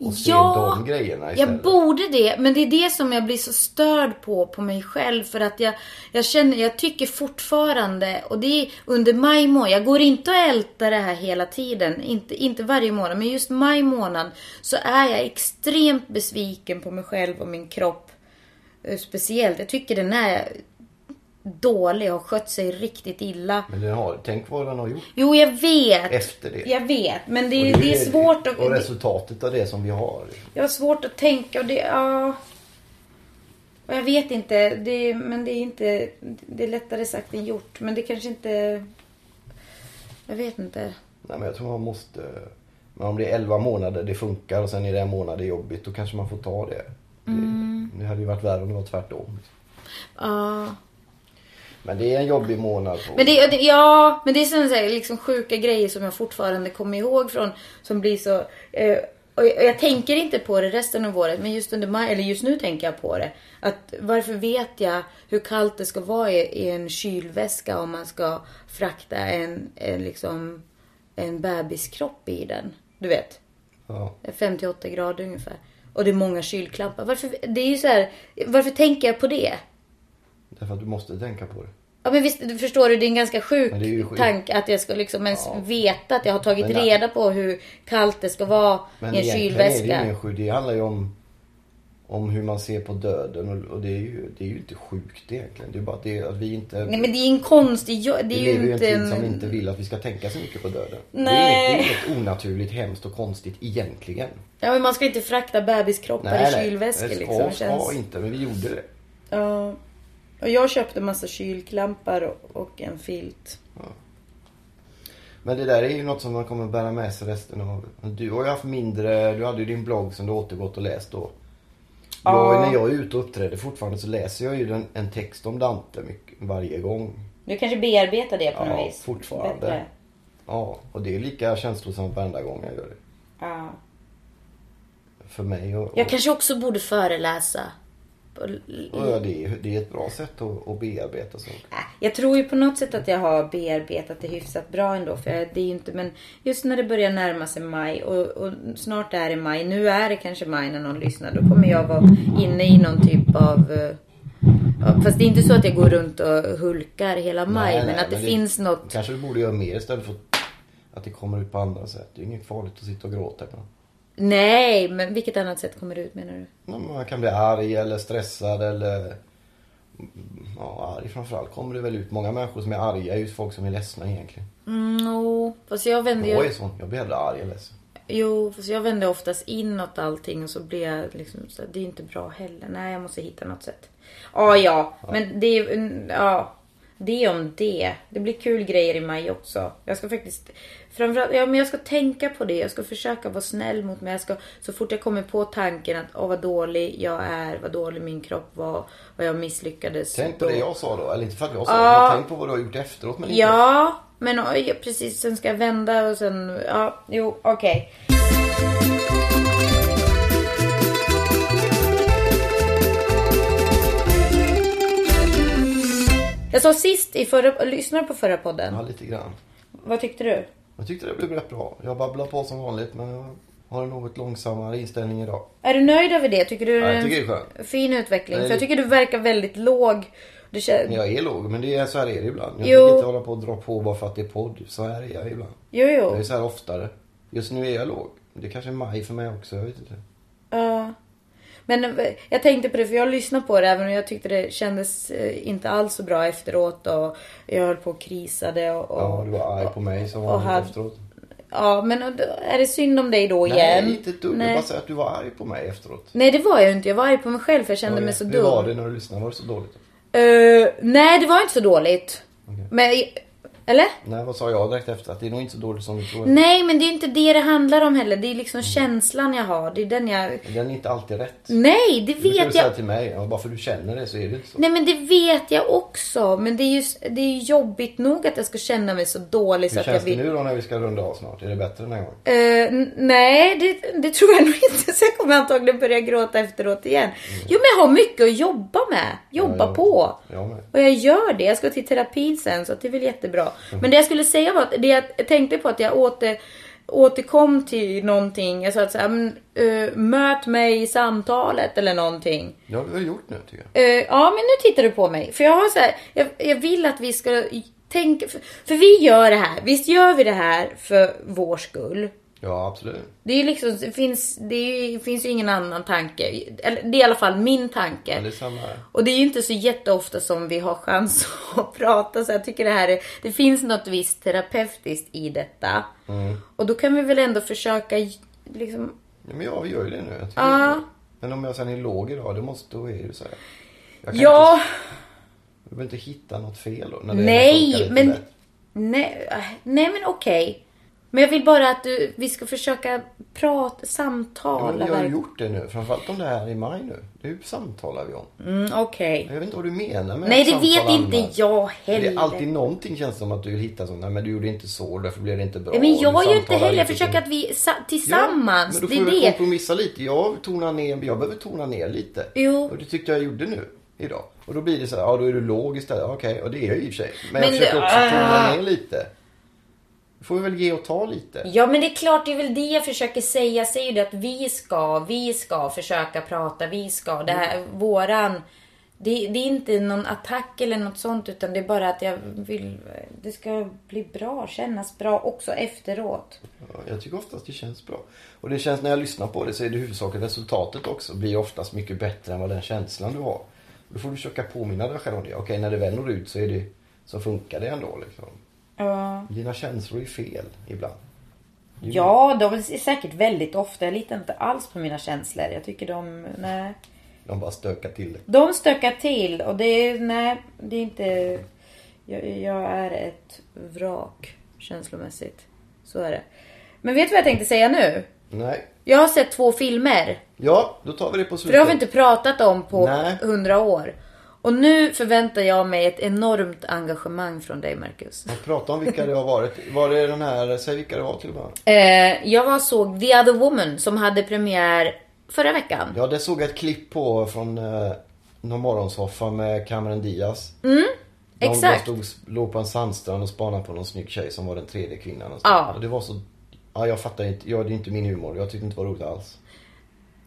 att se Ja, de grejerna Jag istället. borde det, men det är det som jag blir så störd på, på mig själv. För att jag, jag känner, jag tycker fortfarande, och det är under maj månad, jag går inte och ältar det här hela tiden, inte, inte varje månad, men just maj månad så är jag extremt besviken på mig själv och min kropp. Eh, Speciellt, jag tycker den är dålig, har skött sig riktigt illa. Men den har, tänk vad den har gjort Jo, jag vet. efter det. Jag vet, men det, Och det, är svårt att... Och resultatet av det som vi har. Jag har svårt att tänka och det, ja. Och jag vet inte, det, men det är inte, det är lättare sagt än gjort. Men det kanske inte, jag vet inte. Nej, men jag tror man måste... Men om det är 11 månader det funkar och sen är det en månad det är jobbigt, då kanske man får ta det. Mm. Det, det hade ju varit värre om det var tvärtom. Ja. Men det är en jobbig månad. På. Men det, ja, men det är sådana så här, liksom sjuka grejer som jag fortfarande kommer ihåg från, som blir så, eh, Och jag, och jag tänker inte på det resten av året, men just under maj, eller just nu tänker jag på det. Att varför vet jag hur kallt det ska vara i, i en kylväska om man ska frakta en, en liksom en bebiskropp i den. Du vet. Ja. 58 grader ungefär. Och det är många kylklampar. Varför, det är ju så här, varför tänker jag på det? Därför att du måste tänka på det. Ja men visst, du förstår du, det är en ganska sjuk Men är ju tanke att jag ska liksom ens Ja. veta att jag har tagit Men reda på hur kallt det ska vara Men i en egentligen är det kylväska. ingen sjuk. Det handlar ju om, om hur man ser på döden och, och det, är ju, det är ju inte sjukt egentligen. Det är bara det att vi inte... Nej men det är en konstig Det vi är lever ju i en tid som inte vill att vi ska tänka så mycket på döden. Nej. Det är inget, inget onaturligt, hemskt och konstigt egentligen. Ja men man ska inte frakta bebiskroppar i kylväskor det ska, liksom. ska Känns... inte, men vi gjorde det. Ja. Och jag köpte massa kylklampar och, och en filt. Men det där är ju något som man kommer bära med sig resten av... Du har ju haft mindre... Du hade ju din blogg som du återgått och läst då. Ja. Jag, när jag är ute och uppträder fortfarande så läser jag ju en, en text om Dante mycket, varje gång. Du kanske bearbetar det på Ja, något vis? fortfarande. Bättre. Ja, och det är lika känslosamt varenda gång jag gör det. Ja. För mig och... och Jag kanske också borde föreläsa. Och- ja, det, är, det är ett bra sätt att, att bearbeta saker. Äh, Jag tror ju på något sätt att jag har bearbetat det hyfsat bra ändå. För jag- det är inte, men just när det börjar närma sig maj och, och snart är det maj. Nu är det kanske maj när någon lyssnar. Då kommer jag vara inne i någon typ av... eh, Fast det är inte så att jag går runt och hulkar hela maj. Nej, men nej, att det, men finns något... Kanske du borde göra mer istället för att det kommer ut på andra sätt. Det är inget farligt att sitta och gråta ibland. Nej, men vilket annat sätt kommer det ut menar du? Ja, Man kan bli arg eller stressad eller... Ja, arg framförallt kommer det väl ut. Många människor som är arga är ju folk som är ledsna egentligen. Mm, no. Fast jag vänder Jag är sån. Jag blir hellre arg än ledsen. Jo, fast jag vänder oftast inåt allting och så blir jag liksom så det är inte bra heller. Nej, jag måste hitta något sätt. Ah, ja, men det är ja, det om det. Det blir kul grejer i maj också. Jag ska faktiskt framförallt, ja men jag ska tänka på det. Jag ska försöka vara snäll mot mig. Jag ska så fort jag kommer på tanken att åh vad dålig jag är, vad dålig min kropp var, vad jag misslyckades. Tänk på då. det jag sa då. Eller inte för att jag sa Ja. men tänk på vad du har gjort efteråt med din kropp. Ja, men oj, precis. Sen ska jag vända och sen, ja, jo, okej. Jag sa sist i förra, lyssnade på förra podden. Ja, lite grann. Vad tyckte du? Jag tyckte det blev rätt bra. Jag babblar på som vanligt men jag har en något långsammare inställning idag. Är du nöjd över det? Tycker du Ja, jag tycker det är skönt. fin utveckling? För jag tycker du verkar väldigt låg. Du känner, jag är låg, men det är, så här är det ibland. Jag Jo. inte hålla på och dra på bara för att det är podd. Så här är jag ibland. jo, jo. Jag är så här oftare. Just nu är jag låg. Det kanske är maj för mig också, jag vet inte. Ja. Men eh, jag tänkte på det för jag lyssnade på det även om jag tyckte det kändes eh, inte alls så bra efteråt och jag höll på och krisade och... och Ja, du var arg på mig som och vanligt efteråt. Ja, men är det synd om dig då igen? Nej, inte ett dugg. Jag bara säger att du var arg på mig efteråt. Nej, det var jag inte. Jag var arg på mig själv för jag kände Ja, mig så Hur dum. var det när du lyssnade? Var det så dåligt? Eh, nej, det var inte så dåligt. Okej. Men, eller? Nej, vad sa jag direkt efter? Att det är nog inte så dåligt som du tror. Nej, men det är inte det det handlar om heller. Det är liksom känslan jag har. Det är den jag... Den är inte alltid rätt. Nej, det Det kan du vet säga jag. till mig. Ja, bara för du känner det så är det inte så. Nej men det vet jag också. Men det är ju det är jobbigt nog att jag ska känna mig så dålig så Hur att jag känns det vill... nu då när vi ska runda av snart? Är det bättre den här gången? N- nej, det, det tror jag (laughs) nog inte. Så jag kommer antagligen börja gråta efteråt igen. Jo, men jag har mycket att jobba med. Jobba Mm. Ja, jag på. Jag med. Och jag gör det. Jag ska till terapi sen så det är väl jättebra. Mm. Men det jag skulle säga var att det jag tänkte på att jag åter, återkom till någonting. Jag sa att så här, eh, möt mig i samtalet eller någonting. Det har gjort nu tycker jag. Eh, ja, men nu tittar du på mig. För jag har så här, jag, jag vill att vi ska tänka, för, för vi gör det här. Visst gör vi det här för vår skull. Ja, absolut. Det är liksom, det finns, det är, finns ju ingen annan tanke. Eller det är i alla fall min tanke. Ja, det är samma. Och det är ju inte så jätteofta som vi har chans (laughs) att prata. Så jag tycker det här är, det finns något visst terapeutiskt i detta. Mm. Och då kan vi väl ändå försöka liksom, Ja, men ja, vi gör ju det nu. Jag Ja. det. Men om jag sen är låg idag, då, måste, då är det ju så här. Jag kan ja, Inte, jag vill inte hitta något fel då. När det Nej, men- nej, äh, nej men okej. Men jag vill bara att du, vi ska försöka prata, Ja, samtala. men vi har verkligen. gjort det nu. Framförallt om det här i maj nu. Det samtalar vi om. Mm, Okej. Jag vet inte vad du menar med Nej, att det samtala vet inte annars. jag Det heller. är alltid någonting känns det som att du vill hitta sånt. Nej men du gjorde inte så, därför blev det inte bra. Ja, men jag du gör ju inte samtalar heller. Jag försöker att vi sa- tillsammans. Ja, men då det får är vi det. kompromissa lite. Jag tonar ner, jag behöver tona ner lite. Jo. Och det tyckte jag gjorde nu, idag. Och då blir det så här, ja då är du låg istället. Okej, och det är jag i och för sig. Men, Men jag försöker det- också tona ah. ner lite. Får väl ge och ta lite. Ja men det är klart, det är väl det jag försöker säga. Jag säger det att vi ska, vi ska försöka prata, vi ska. Det här, våran... Det, det är inte någon attack eller något sånt utan det är bara att jag vill... Det ska bli bra, kännas bra också efteråt. Ja, Jag tycker oftast det känns bra. Och det känns när jag lyssnar på det så är det huvudsakligen resultatet också blir oftast mycket bättre än vad den känslan du har. Då får du försöka påminna dig själv om det. Okej, när det väl når ut så är det så funkar det ändå liksom. Ja. Dina känslor är fel ibland. Är- Ja, de är säkert väldigt ofta. Jag litar inte alls på mina känslor. Jag tycker de... Nej. De bara stökar till det. De stökar till och det är... Nej, det är inte... Jag, jag är ett vrak känslomässigt. Så är det. Men vet du vad jag tänkte säga nu? Nej. Jag har sett två filmer. Ja, då tar vi det på För slutet. det har vi inte pratat om på hundra år. Och nu förväntar jag mig ett enormt engagemang från dig, Marcus. Jag pratar om vilka det har varit. Var det den här, säg vilka det var till och med. Eh, jag var såg The Other Woman som hade premiär förra veckan. Ja, det såg jag ett klipp på från eh, någon morgonsoffa med Cameron Diaz. Mm, De exakt. Stod, låg på en sandstrand och spanade på någon snygg tjej som var den tredje kvinnan. Och så. Ja. Och det var så... Ja, jag fattar inte. Ja, det är inte min humor. Jag tyckte inte det var roligt alls.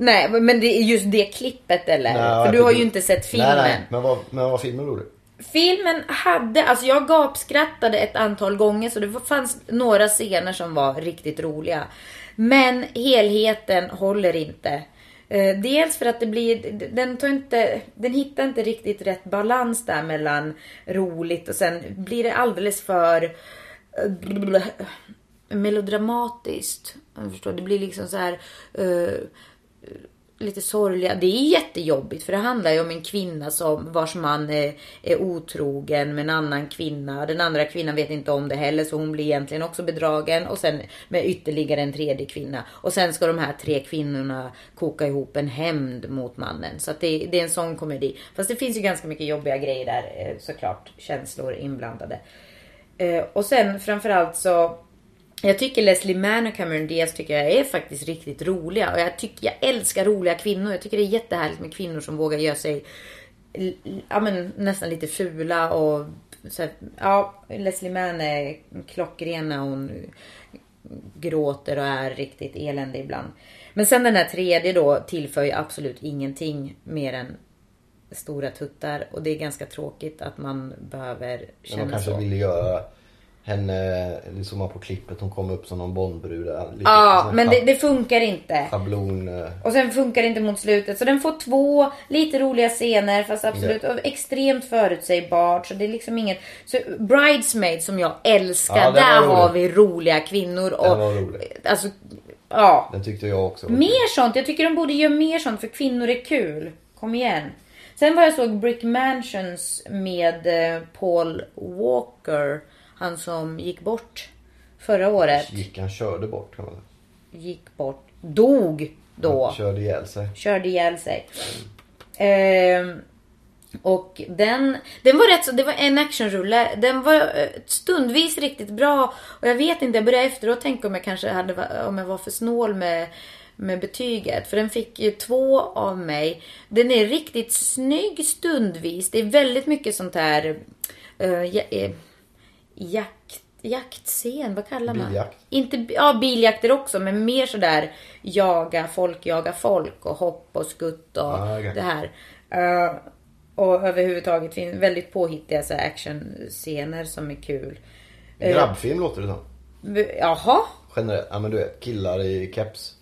Nej, men det är just det klippet eller? Nej, För du har ju inte sett filmen. Nej, nej. Men vad, men vad filmen rolig? Filmen hade, alltså jag gapskrattade ett antal gånger så det fanns några scener som var riktigt roliga. Men helheten håller inte. Eh, Dels för att det blir, den tar inte, den hittar inte riktigt rätt balans där mellan roligt och sen blir det alldeles för eh, melodramatiskt. Jag förstår, det blir liksom så här eh, lite sorgliga. Det är jättejobbigt för det handlar ju om en kvinna som, vars man är, är otrogen med en annan kvinna. Den andra kvinnan vet inte om det heller så hon blir egentligen också bedragen. Och sen med ytterligare en tredje kvinna. Och sen ska de här tre kvinnorna koka ihop en hämnd mot mannen. Så att det, det är en sån komedi. Fast det finns ju ganska mycket jobbiga grejer där eh, såklart. Känslor inblandade. Eh, och sen framförallt så jag tycker Leslie Mann och Cameron Diaz tycker jag är faktiskt riktigt roliga. Och jag tycker, jag älskar roliga kvinnor. Jag tycker det är jättehärligt med kvinnor som vågar göra sig ja, men, nästan lite fula och så här, ja, Leslie Mann är klockren när hon gråter och är riktigt eländig ibland. Men sen den här tredje då tillför ju absolut ingenting mer än stora tuttar. Och det är ganska tråkigt att man behöver Men känna de kanske så. ville göra henne, det såg man på klippet, hon kom upp som någon Bondbrud Ja, men det, det funkar inte. Schablon. eh, Och sen funkar det inte mot slutet. Så den får två lite roliga scener fast absolut och extremt förutsägbart. Så det är liksom inget... Så Bridesmaid som jag älskar, Ja, där har vi roliga kvinnor. Och, Den var rolig. Alltså, ja. Den tyckte jag också. Mer sånt. Jag tycker de borde göra mer sånt för kvinnor är kul. Kom igen. Sen var jag såg Brick Mansions med eh, Paul Walker. Han som gick bort förra året. Gick han körde bort kan man säga. Gick bort. Dog då. Körde ihjäl sig. Körde ihjäl sig. Ehm, och den, den var rätt så, det var en actionrulle. Den var eh, stundvis riktigt bra. Och jag vet inte, jag började efteråt tänka om jag kanske hade, om jag var för snål med, med betyget. För den fick ju två av mig. Den är riktigt snygg stundvis. Det är väldigt mycket sånt här uh, eh, jakt, jaktscen, vad kallar man? Biljakt. Inte, ja, biljakter också, men mer sådär jaga folk, jaga folk och hopp och skutt och Ah, okej. det här. Eh, och överhuvudtaget finns väldigt påhittiga så actionscener som är kul. Eh, Grabbfilm låter det som. Jaha? Generellt. Ja men du vet, killar i keps.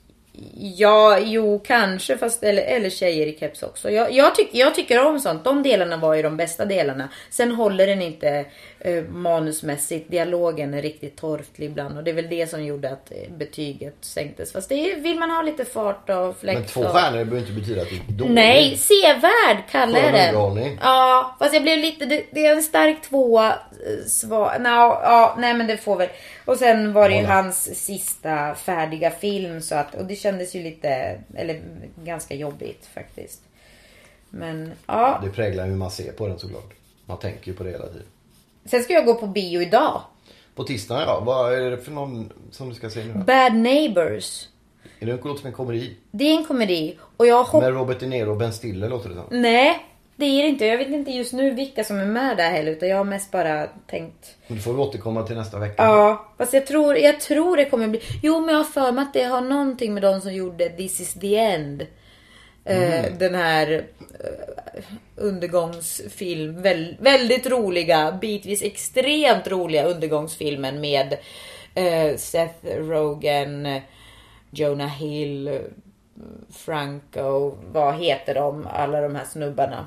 Ja, jo kanske fast eller, eller tjejer i keps också. Jag, jag, tyck, jag tycker om sånt. De delarna var ju de bästa delarna. Sen håller den inte eh, manusmässigt. Dialogen är riktigt torftig ibland och det är väl det som gjorde att eh, betyget sänktes. Fast det är, vill man ha lite fart och fläkt. Men två och... stjärnor behöver inte betyda att det är dåligt. Nej, sevärd kallar jag den. Ja, fast jag blev lite, det, det är en stark tvåa. eh, Sva, no, ja, nej men det får väl. Och sen var det ju hans sista färdiga film så att, och det kändes ju lite, eller ganska jobbigt faktiskt. Men ja, Det präglar hur man ser på den såklart. Man tänker ju på det hela tiden. Sen ska jag gå på bio idag. På tisdagen ja, vad är det för någon som du ska se nu? Bad Neighbors. Är det låter som en komedi? Det är en komedi och jag hoppas... Med Robert De Niro och Ben Stiller låter det som. Nej, det är det inte. Jag vet inte just nu vilka som är med där heller utan jag har mest bara tänkt Men Du får vi återkomma till nästa vecka. Ja, fast jag tror, jag tror det kommer bli... Jo, men jag har för mig att det har någonting med de som gjorde This is the end. Eh, den här eh, undergångsfilm. Väl, väldigt roliga, bitvis extremt roliga undergångsfilmen med eh, Seth Rogen, Jonah Hill, Franco. Vad heter de? Alla de här snubbarna.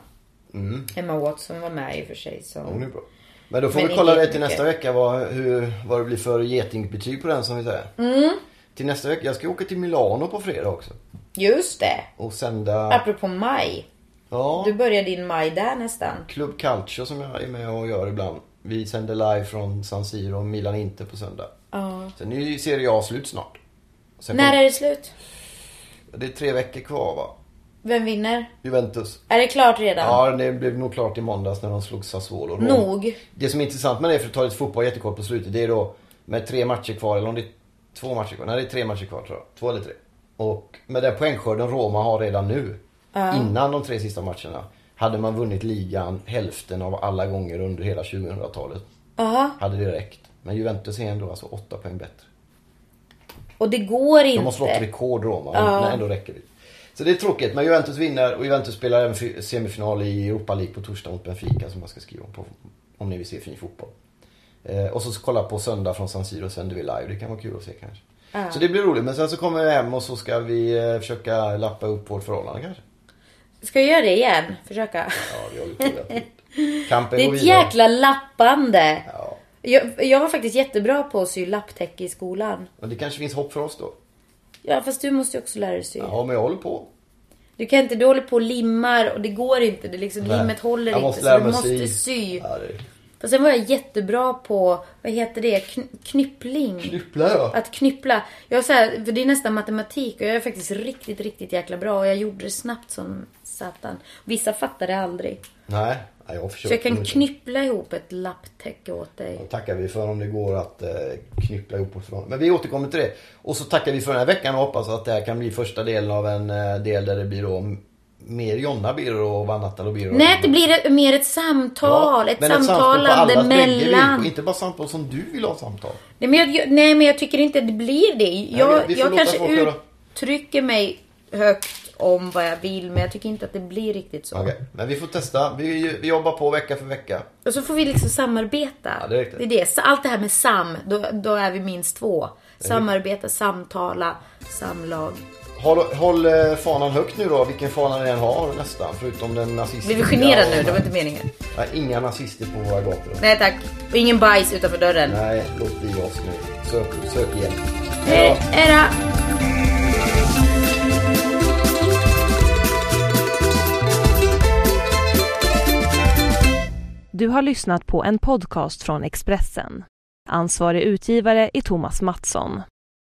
Emma Watson var med i och för sig. Så. Hon är bra. Men då får Men vi kolla det till nästa vecka vad, hur, vad det blir för getingbetyg på den som vi säger. Mm. Till nästa vecka. Jag ska åka till Milano på fredag också. Just det. Och sända... Apropå maj. Ja. Du börjar din maj där nästan. Club Calcio som jag är med och gör ibland. Vi sänder live från San Siro och Milan Inter på söndag. Ja. Sen är ju Serie A slut snart. Sen När kom- är det slut? Det är tre veckor kvar va? Vem vinner? Juventus. Är det klart redan? Ja, det blev nog klart i måndags när de slog Sassuolo. Nog. Det som är intressant med det, för att ta lite fotboll jättekort på slutet, det är då med tre matcher kvar, eller om det är två matcher kvar. Nej, det är tre matcher kvar tror jag. Två eller tre. Och med den poängskörden Roma har redan nu, innan de tre sista matcherna, hade man vunnit ligan hälften av alla gånger under hela 2000-talet. Ja. Hade det räckt. Men Juventus är ändå alltså åtta poäng bättre. Och det går De har slått inte. rekord Roma, men ändå räcker det. Så det är tråkigt, men Juventus vinner och Juventus spelar även fi- semifinal i Europa League på torsdag mot Benfica som man ska skriva om på, om ni vill se fin fotboll. Eh, och så kolla på söndag från San Siro sänder vi live, det kan vara kul att se kanske. Så det blir roligt, men sen så kommer vi hem och så ska vi eh, försöka lappa upp vårt förhållande kanske. Ska jag göra det igen? Försöka. Ja, vi håller på. Kampen (laughs) Det är ett jäkla lappande. Ja, Jag, jag var faktiskt jättebra på att sy lapptäcke i skolan. men det kanske finns hopp för oss då. Ja, fast du måste ju också lära dig sy. Ja, men jag håller på. Du kan inte, du håller på och limmar och det går inte. Det liksom, Nej. limmet håller Jag inte. så du måste sy. sy. Ja, det Och sen var jag jättebra på, vad heter det, Kn- knyppling. Knyppla ja. Att knyppla. Jag så här, för det är nästan matematik och jag är faktiskt riktigt, riktigt jäkla bra. Och jag gjorde det snabbt som satan. Vissa fattar det aldrig. Nej, ja, jag Så försöker. jag kan knyppla ihop ett lapptäcke åt dig. Då tackar vi för om det går att eh, knyppla ihop förhållande. Men vi återkommer till det. Och så tackar vi för den här veckan och hoppas att det här kan bli första delen av en eh, del där det blir då mer Jonna Birro och Vannatta och Birro. Nej, det blir ett, mer ett samtal. ett samtal på samtalande bägge mellan. Inte bara samtal som du vill ha samtal. Nej men, jag, nej men jag tycker inte det blir det. Jag, får jag kanske uttrycker mig högt om vad jag vill men jag tycker inte att det blir riktigt så. Okej, men vi får testa. Vi, vi jobbar på vecka för vecka. Och så får vi liksom samarbeta. Ja, det är det är det. Så allt det här med sam, då, då är vi minst två. Samarbeta, samtala, samlag. Håll, håll eh, fanan högt nu då, vilken fana ni än har nästan. Förutom den nazistiska. Blir vi generade nu? Det var inte meningen. Nej, inga nazister på våra gator. Nej tack. Och ingen bajs utanför dörren. Nej, låt bli oss nu. Sök, sök hjälp. Hej då. Du har lyssnat på en podcast från Expressen. Ansvarig utgivare är Thomas Mattsson.